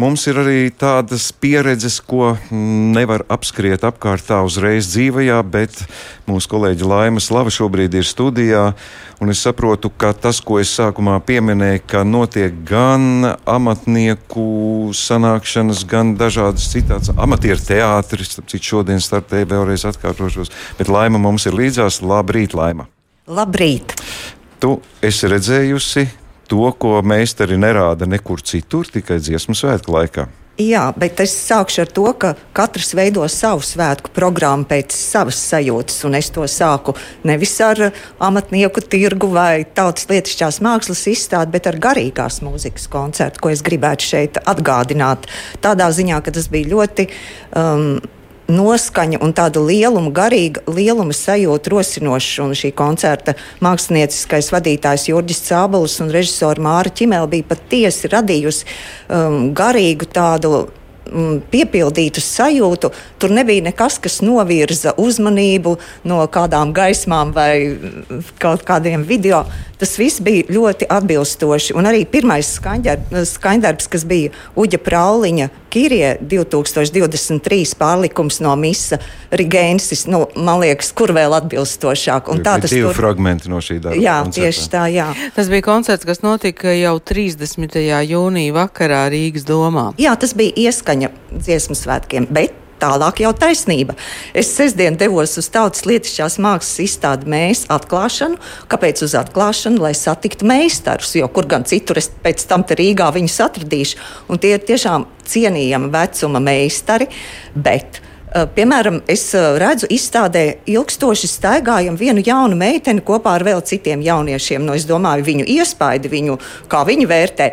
mums ir arī tādas pieredzes, ko nevar apskriet apkārt tā uzreiz dzīvajā, bet mūsu kolēģi Laima Slava šobrīd ir studijā. Es saprotu, ka tas, ko es sākumā pieminēju, ka notiek gan amatnieku sanākšanas, gan dažādas citādas amatieru teātris, cik šodien startēja vēlreiz atkārtošos. Bet Laima mums ir līdzās. Labrīt, Laima! Labrīt! Tu esi redzējusi to, ko meistari nerāda nekur citur, tikai dziesmu svētku laikā. Jā, bet es sākšu ar to, ka katrs veido savu svētku programmu pēc savas sajūtas. Es to sāku nevis ar amatnieku tirgu vai tautas lietišķās mākslas izstādi, bet ar garīgās mūzikas koncertu, ko es gribētu šeit atgādināt. Tādā ziņā, ka tas bija ļoti. Um, noskaņa un tāda lieluma, garīga lieluma sajūta rosinoša. Un šī koncerta mākslinieckais vadītājs Jurģis Cābolis un režisora Māra Čimēla bija patiesi radījusi um, garīgu tādu mm, piepildītu sajūtu. Tur nebija nekas, kas novirza uzmanību no kādām gaismām vai kaut kādiem video. Tas viss bija ļoti atbilstoši. Un arī pirmais skaņdarbs, kas bija Uģa Prauliņa Kirie 2023 pārlikums no Misa Rigēnsis, nu, man liekas, kur vēl atbilstošāk. Un tā tas ir. Tur... fragmenti no šī darba. Jā, koncertā. tieši tā, jā. Tas bija koncerts, kas notika jau 30. jūnija vakarā Rīgas domā. Jā, tas bija ieskaņa dziesmu svētkiem, bet Tālāk jau taisnība. Es sestdien devos uz Tautas lietišķās mākslas izstādi mēs atklāšanu. Kāpēc uz atklāšanu? Lai satiktu meistarus, jo kur gan citur es pēc tam te Rīgā viņus atradīšu. Un tie ir tiešām cienījama vecuma meistari. Bet, Uh, piemēram, es uh, redzu, izstādē ilgstoši staigājam vienu jaunu meiteni kopā ar vēl citiem jauniešiem. No, nu, es domāju, viņu iespaidu, viņu, kā viņi vērtē.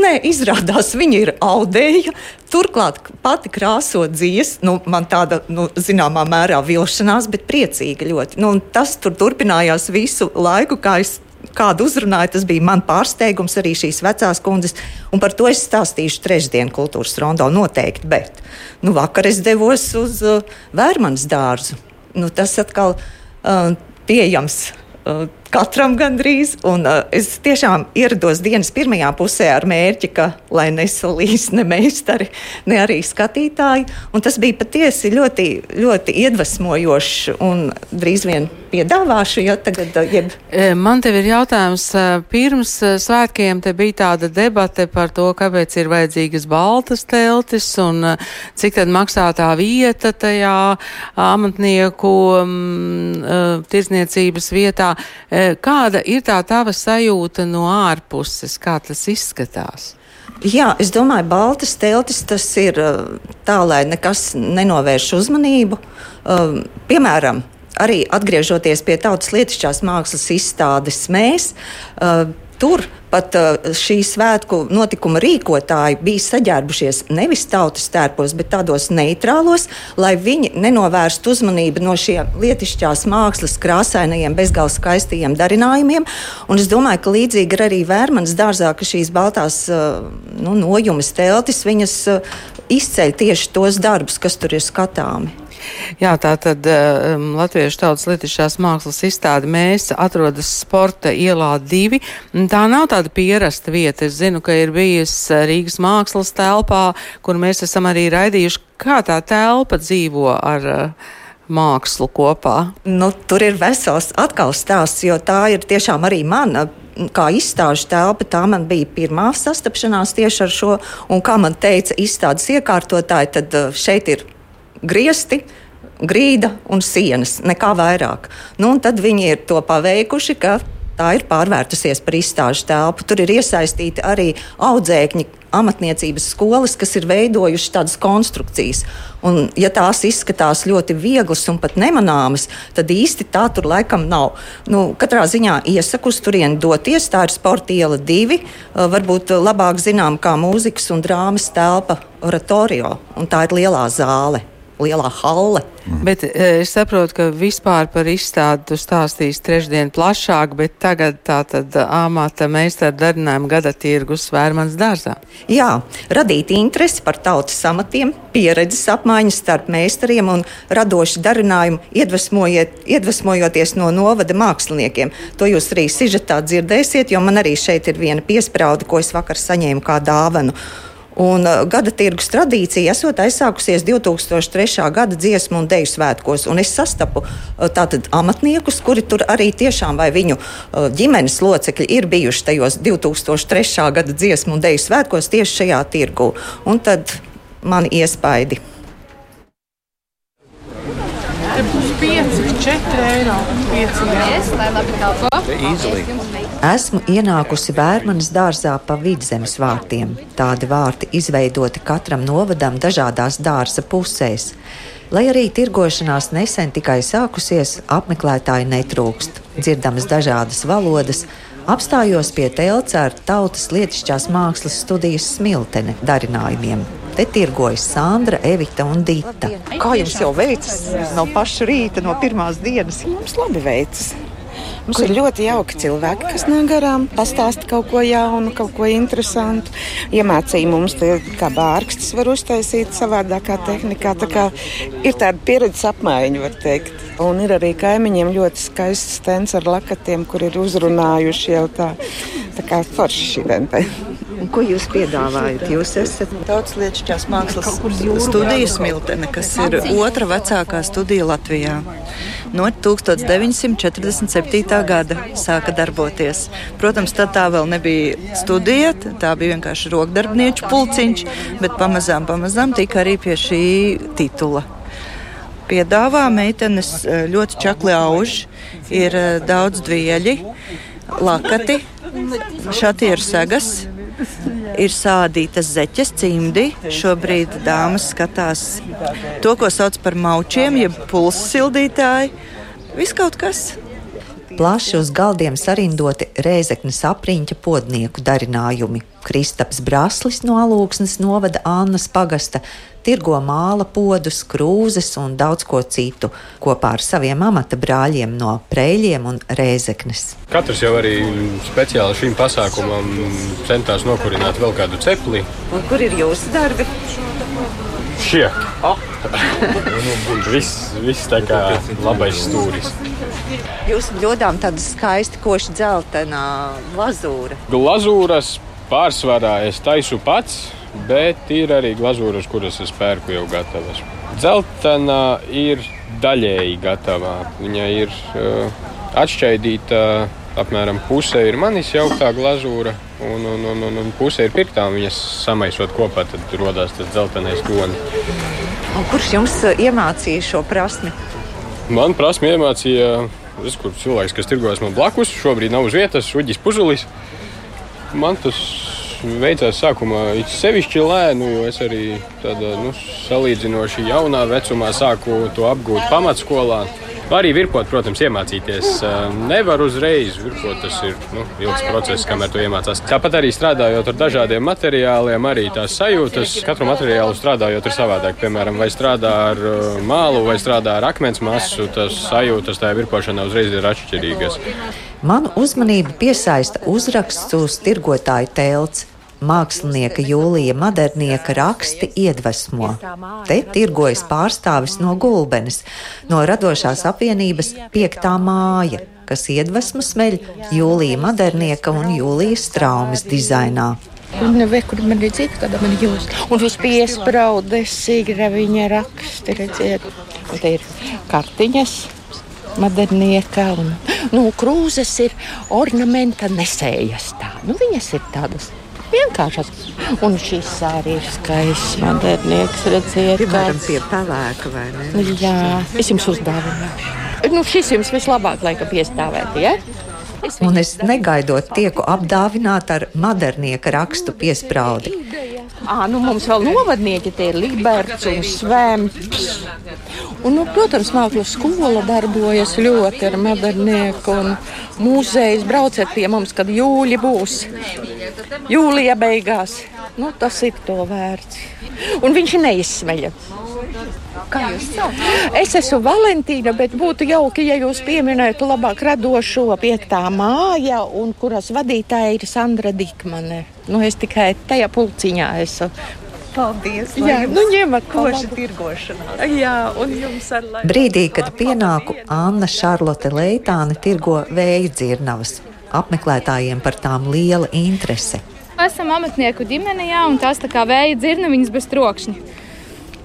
Nē, izrādās, viņa ir audēja. Turklāt pati krāso dziesmu. Nu, man tāda, nu, zināmā mērā, vilšanās, bet priecīga ļoti. Nu, tas tur turpinājās visu laiku, kā es kādu uzrunāju, tas bija man pārsteigums arī šīs vecās kundzes. Un par to es stāstīšu trešdien kultūras rondo noteikti. Bet nu, vakar es devos uz uh, Vērmanas dārzu. Nu, tas atkal uh, pieejams. Uh, katram gandrīz. Un, uh, es tiešām ierados dienas pirmajā pusē ar mērķi, ka lai nesalīs ne meistari, ne arī skatītāji. Un tas bija patiesi ļoti, ļoti iedvesmojoši un drīz vien piedāvāšu, ja tagad uh, jeb. E, man te ir jautājums. Uh, pirms uh, svētkiem te bija tāda debate par to, kāpēc ir vajadzīgas baltas teltis un cik tad maksā tā vieta tajā amatnieku um, tirzniecības vietā. E, Kāda ir tā tava sajūta no ārpuses, kā tas izskatās? Jā, es domāju, Baltas teltis tas ir tā, lai nekas nenovērš uzmanību. Piemēram, arī atgriežoties pie tautas lietišķās mākslas izstādes, mēs tur pat uh, šī svētku notikuma rīkotāji bija saģērbušies nevis tautas tērpos, bet tādos neitrālos, lai viņi nenovērstu uzmanību no šiem lietišķās mākslas krāsainajiem, bezgalīgi skaistajiem darinājumiem. Un es domāju, ka līdzīgi ir arī Vērmanas dārzā, ka šīs baltās uh, nu, nojumes teltis viņas uh, izceļ tieši tos darbus, kas tur ir skatāmi. Jā, tā tad um, Latviešu tautas lietišķās mākslas izstāde mēs atrodas sporta ielā divi. Tā nav tāda pierasta vieta. Es zinu, ka ir bijis uh, Rīgas mākslas telpā, kur mēs esam arī raidījuši, kā tā telpa dzīvo ar uh, mākslu kopā? Nu, tur ir vesels atkal stāsts, jo tā ir tiešām arī mana. Kā izstāžu telpa, tā man bija pirmā sastapšanās tieši ar šo. Un kā man teica izstādes iekārtotāji, tad uh, šeit ir griezti, grīda un sienas, nekā vairāk. Nu, tad viņi ir to paveikuši, ka tā ir pārvērtusies par izstāžu telpu. Tur ir iesaistīti arī audzēkņi, amatniecības skolas, kas ir veidojuši tādas konstrukcijas. Un, ja tās izskatās ļoti vieglas un pat nemanāmas, tad īsti tā tur laikam nav. Nu, katrā ziņā iesaku turieni doties. Tā ir sporta iela divi. Varbūt labāk zinām kā mūzikas un drāmas telpa oratorio, un tā ir lielā zāle lielā halle. Mm. Bet e, es saprotu, ka vispār par izstādi tu stāstīsi trešdien plašāk, bet tagad tā tad āmāta meistara darinājuma gada tirgus vērmans dārzā. Jā, radīt interesi par tautas amatiem, pieredzes apmaiņas starp meistariem un radoši darinājumu iedvesmojoties no novada māksliniekiem. To jūs arī sižetā dzirdēsiet, jo man arī šeit ir viena piesprauda, ko es vakar saņēmu kā dāvanu. Un uh, gada tirgus tradīcija esot aizsākusies 2003. gada dziesmu un deju svētkos. Un es sastapu uh, tātad amatniekus, kuri tur arī tiešām vai viņu uh, ģimenes locekļi ir bijuši tajos 2003. gada dziesmu un deju svētkos tieši šajā tirgu. Un tad mani iespaidi. Te būs 5, 4 eiro. 5 eiro. Esmu ienākusi Vērmanas dārzā pa vidzemes vārtiem. Tādi vārti izveidoti katram novadam dažādās dārza pusēs. Lai arī tirgošanās nesen tikai sākusies, apmeklētāji netrūkst. Dzirdamas dažādas valodas, apstājos pie telca ar tautas lietišķās mākslas studijas smiltene darinājumiem. Te tirgojas Sandra, Evita un Dita. Kā jums jau veicas no paša rīta, no pirmās dienas? Mums labi veicas. Mums ir ļoti jauki cilvēki, kas nāk garām, pastāsta kaut ko jaunu, kaut ko interesantu. Iemācīja mums, te, kā bārkstis var uztaisīt savādākā tehnikā. Tā kā ir tāda pieredzes apmaiņa, var teikt. Un ir arī kaimiņiem ļoti skaists stends ar lakatiem, kur ir uzrunājuši jau tā, tā kā forši šī dente. Un ko jūs piedāvājat? Jūs esat Tautas lietušķās mākslas studijas Miltene, kas ir otra vecākā studija Latvijā. No 1947. gada sāka darboties. Protams, tad tā vēl nebija studija, tā bija vienkārši rokdarbnieču pulciņš, bet pamazām, pamazām tika arī pie šī titula. Piedāvā meitenes eh, ļoti čakli auž, ir eh, daudz dvieļi, lakati, šatieru segas, ir sādītas zeķes, cimdi. Šobrīd dāmas skatās to, ko sauc par maučiem, jeb pulsu sildītāji. Viss kaut kas. Plaši uz galdiem sarindoti rēzeknes apriņķa podnieku darinājumi. Kristaps Braslis no Alūksnes novada Annas pagasta, tirgo māla podus, krūzes un daudz ko citu, kopā ar saviem amata brāļiem no Prēļiem un Rēzeknes. Katrs jau arī speciāli šim pasākumam centās nokurināt vēl kādu cepli. Un kur ir jūsu darbi? Šie! Oh. viss, viss tā kā labais stūris. Jūs ļodām tāda skaista koša dzeltenā glazūra. Glazūras pārsvarā es taisu pats, bet ir arī glazūras, kuras es pērku jau gatavas. Dzeltenā ir daļēji gatavā. Viņa ir uh, atšķaidīta. Apmēram puse ir manis jauktā glazūra, un, un, un, un, un puse ir pirktā. Viņas samaisot kopā, tad radās tas dzeltenais tonis. Kurš jums uh, iemācīja šo prasmi? Man prasme iemācīja, es, cilvēks, kas tirgojas man blakus, šobrīd nav uz vietas, Uģis Puzulis. Man tas veicās sākumā sevišķi lēni, jo es arī tādā nu, salīdzinoši jaunā vecumā sāku to apgūt pamatskolā. Arī virpot, protams, iemācīties nevar uzreiz. Virpot tas ir nu, ilgs process, kamēr to iemācās. Tāpat arī strādājot ar dažādiem materiāliem, arī tās sajūtas. Katru materiālu strādājot ir savādāk. Piemēram, vai strādā ar mālu, vai strādā ar akmens masu, tas sajūtas tajā virpošanā uzreiz ir atšķirīgas. Manu uzmanību piesaista uzraksts uz tirgotāju telts. Mākslinieka Jūlija Madernieka raksti iedvesmo. Te tirgojas pārstāvis no Gulbenes, no radošās apvienības Piektā māja, kas iedvesmu smeļ Jūlija Madernieka un Jūlijas traumas dizainā. Un nekur man redzēt, kāda man jūs. Un viss piespraudes, sīgra viņa raksti, redziet. Un te ir kartiņas. Madernieka un nu, krūzes ir ornamenta nesējas. Tā. Nu, viņas ir tādas vienkāršas. Un šis arī ir skaists modernieks, redziet, Piemēram, pie pelēka vai ne? Jā, es jums uzdāvināšu. Nu, šis jums vislabāk laikam piestāvēt, ja? Un es negaidot tieku apdāvināta ar modernieka rakstu piespraudi. À, nu mums vēl novadnieki tie ir Liberts un Svemps. Un, nu, protams, mākslas skola darbojas ļoti ar modernieku un muzejus. Brauciet pie mums, kad jūļi būs. Jūlija beigās. Nu, tas ir to vērts. Un viņš neizsmeļas. Kā jūs saucat? Es esmu Valentīna, bet būtu jauki, ja jūs pieminētu labāk radošo piektā māja, un kuras vadītāja ir Sandra Dikmane. Nu, es tikai tajā pulciņā esmu. Paldies! Jā, nu ņemat koši tirgošanā. Jā, un jums ar lai. Brīdī, kad pienāku Anna Šarlote Leitāne tirgo vēja dzirnavas. Apmeklētājiem par tām liela interese. Esam amatnieku ģimenē, un tās tā kā vēja dzirnaviņas bez trokšņa.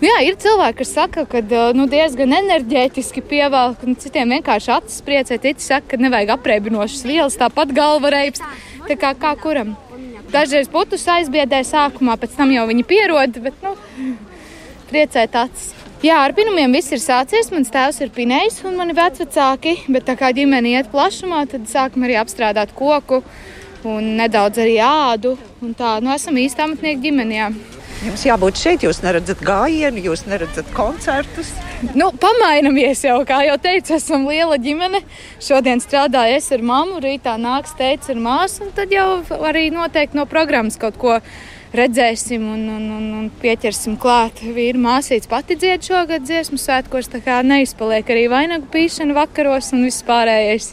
Jā, ir cilvēki, kas saka, ka nu, diezgan enerģētiski pievelk, un citiem vienkārši acis priecē. Citi saka, ka nevajag apreibinošas vielas, tāpat galva reibst. Tā kā, kā kuram. Dažreiz putus aizbiedē sākumā, pēc tam jau viņi pierod, bet nu, priecēt acis. Jā, ar pinumiem viss ir sācies. Mans tēvs ir pinējis un mani vecāki, bet tā kā ģimene iet plašumā, tad sākam arī apstrādāt koku un nedaudz arī ādu. Un tā, nu, esam īsti amatnieku ģimenē. Jums jābūt šeit, jūs neredzat gājienu, jūs neredzat koncertus. Nu, pamainamies jau, kā jau teicu, esam liela ģimene. Šodien strādāju es ar mammu, rītā nāks teica ar māsu, un tad jau arī noteikti no programmas kaut ko redzēsim un, un, un, un pieķersim klāt. Vīra māsīca pati dzied šogad dziesmu svētkos, tā kā neizpaliek arī vainagu pīšana vakaros un viss pārējais.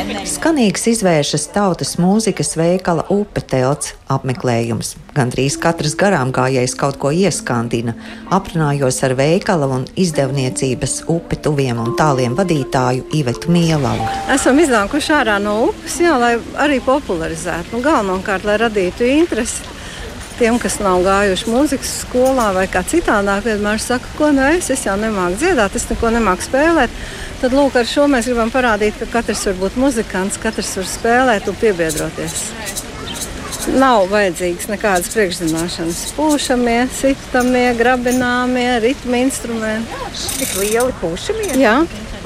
Skanīgs izvēršas tautas mūzikas veikala upe telts apmeklējums. Gandrīz katrs garām gājējs kaut ko ieskandina. Aprunājos ar veikala un izdevniecības upe tuviem un tāliem vadītāju Ivetu Mielavu. Esam iznākuši ārā no upes, jā, lai arī popularizētu, nu, galvenokārt, lai radītu interesi tiem, kas nav gājuši mūzikas skolā vai kā citādāk, vienmēr saka, ko nu es, es jau nemāku dziedāt, es neko nemāku spēlēt. Tad lūk, ar šo mēs gribam parādīt, ka katrs var būt muzikants, katrs var spēlēt un piebiedroties. Nav vajadzīgas nekādas priekšzināšanas. Pūšamie, sitamie, grabināmie, ritmu instrumenti. Tik lieli pūšamie? Jā,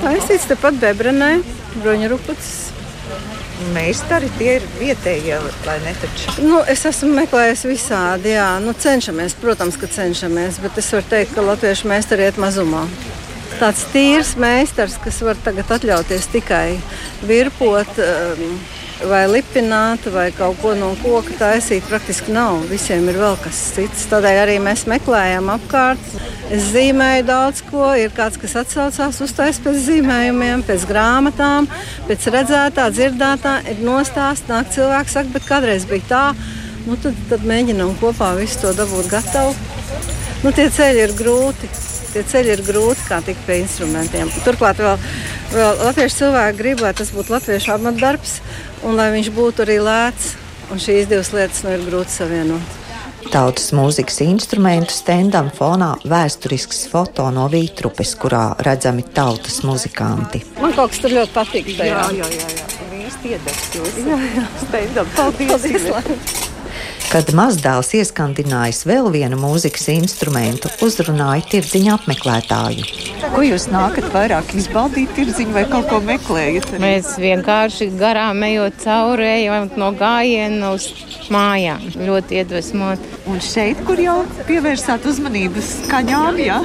taisīts tepat bebrenē, bruņurupucis. Meistari tie ir vietējie, lai ne taču. Nu, es esmu meklējis visādi, jā. Nu, cenšamies, protams, ka cenšamies, bet es varu teikt, ka latviešu meistari iet mazumā tāds tīrs meistars, kas var tagad atļauties tikai virpot. Um, vai lipināt, vai kaut ko no koka taisīt, praktiski nav. Visiem ir vēl kas cits. Tādēļ arī mēs meklējam apkārt. Es zīmēju daudz ko. Ir kāds, kas atsaucās uztais pēc zīmējumiem, pēc grāmatām, pēc redzētā, dzirdētā. Ir nostāsts, nāk cilvēks, saka, bet kādreiz bija tā. Nu, tad, tad mēģinām kopā visu to dabūt gatavu. Nu, tie ceļi ir grūti tie ceļi ir grūti, kā tikt pie instrumentiem. Turklāt vēl, vēl latviešu cilvēki grib, lai tas būtu latviešu amatdarbs un lai viņš būtu arī lēts. Un šīs divas lietas nu, ir grūti savienot. Tautas mūzikas instrumentu stendam fonā vēsturisks foto no Vītrupes, kurā redzami tautas muzikanti. Man kaut kas tur ļoti patīk. Tajā. Jā, jā, jā. jā. Īsti iedegs jūs. Jā, jā. Stendam. Paldies! Paldies Kad mazdēls ieskandinājis vēl vienu mūzikas instrumentu, uzrunāja tirdziņa apmeklētāju. Ko jūs nākat vairāk izbaudīt tirdziņu vai kaut ko meklējat? Mēs vienkārši garām ejot cauri, ejam no gājiena uz mājām. Ļoti iedvesmot. Un šeit, kur jau pievērsāt uzmanību skaņām, jā?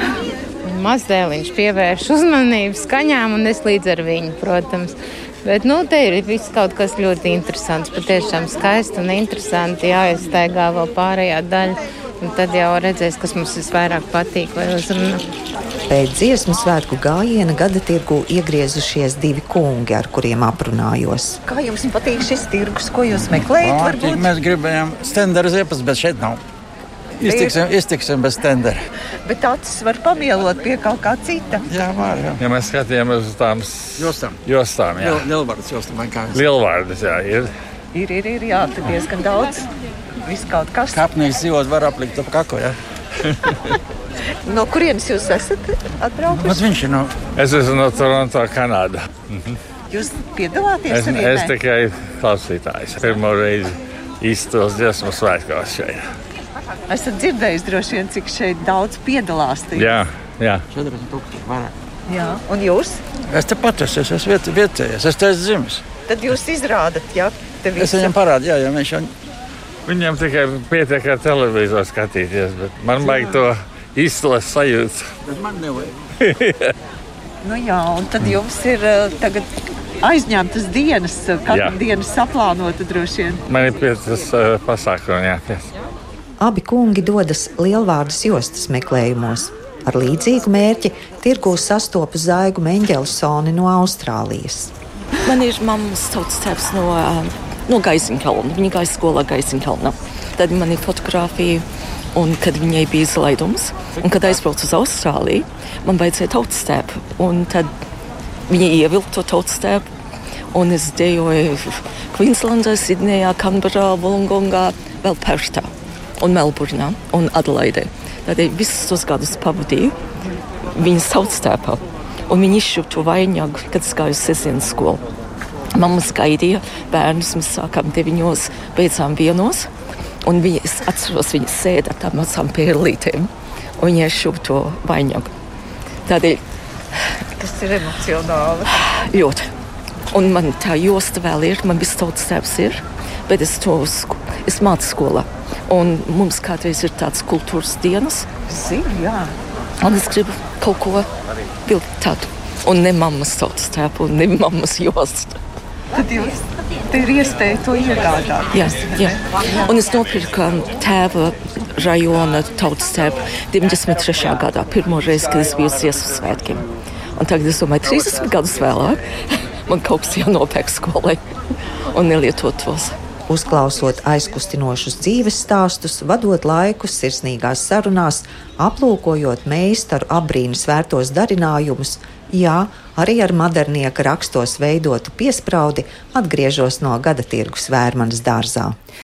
Mazdēliņš pievērš uzmanību skaņām un es līdz ar viņu, protams. Bet nu, te ir viss kaut kas ļoti interesants. Patiešām skaisti un interesanti. Jāiztaigā vēl pārējā daļa. Un tad jau redzēs, kas mums visvairāk patīk vai uzrunā. Pēc dziesmu svētku gājiena gada tirgu iegriezušies divi kungi, ar kuriem aprunājos. Kā jums patīk šis tirgus, ko jūs meklējat? Mēs gribējām stenderu ziepas, bet šeit nav. Iztiksim, iztiksim bez tendera. Bet acis var pamielot pie kaut kā cita. Jā, var. Jā. Ja mēs skatījāmies uz tām jostām, jostām jā. Lielvārdas jostām, kā? Lielvārdas, jā, ir. Ir, ir, ir, jā, tur diezgan daudz. Viss kaut kas. Kāpnieks dzīvot var aplikt ap kako, jā. no kurienes jūs esat atbraukuši? Viņš ir no... Es esmu no Toronto, Kanāda. Mhm. Jūs piedalāties es, es tikai klausītājs. Pirmo reizi izstos dziesmu svētkos šeit. Esat dzirdējis droši vien, cik šeit daudz piedalās. Tīk. Jā, jā. 40 tūkstoši vairāk. Jā, un jūs? Es te pat esmu, es esmu viet, vietējais, es te esmu dzimis. Tad jūs izrādat, jā, te visu. Es viņam parādu, jā, jo viņš jau. Viņam tikai pietiek ar televizoru skatīties, bet man vajag to izslas sajūtu. Bet man nevajag. nu jā, un tad jums ir uh, tagad aizņemtas dienas, katra diena saplānota droši vien. Man ir piecas uh, pasākumi, jā. Piec. Abi kungi dodas lielvārdas jostas meklējumos. Ar līdzīgu mērķi tirgū sastopu zaigu Mendelsoni no Austrālijas. Man ir mammas tautas tēvs no, no Gaisinkalna. Viņa gāja skolā Gaisinkalnā. Tad man ir fotografija. Un kad viņai bija izlaidums, un kad aizbraucu uz Austrāliju, man vajadzēja tautas tēpu. Un tad Viņi ievilka to tautstēpu, un es dejoju Queenslandā, Sidnejā, Kanberā, Volungongā, vēl Perštā un Melburnā un Adelaidē. Tādēļ visus tos gadus pavadīju viņas tautstēpā, un viņi izšuva to vainagu, kad es gāju sestdienas skolu. Mammas gaidīja bērnus, mēs sākām deviņos, beidzām vienos. Un viņa, es atceros, viņa sēda ar tām mazām pērlītēm, un viņa šuva to vainagu. Tādēļ Tas ir emocionāli. ļoti. Un man tā josta vēl ir, man viss tautas tēvs ir, bet es to sku, es mācu skolā. Un mums kādreiz ir tāds kultūras dienas. Zinu, jā. Un es gribu kaut ko tādu. Un ne mammas tautas tēpu, ne mammas jostu. Tad jūs te ir iespēja to iegādāt. Jā, jā. Un es nopirku tēva rajona tautas tēvu 93. gadā, pirmo reizi, kad es biju uz Ziemassvētku svētkiem. Un tagad es domāju, 30 gadus vēlāk man kaut kas jānopērk skolai un nelietot tos. Uzklausot aizkustinošus dzīves stāstus, vadot laikus sirsnīgās sarunās, aplūkojot meistaru apbrīnas vērtos darinājumus, jā, arī ar modernieka rakstos veidotu piespraudi, atgriežos no gada tirgus vērmanas dārzā.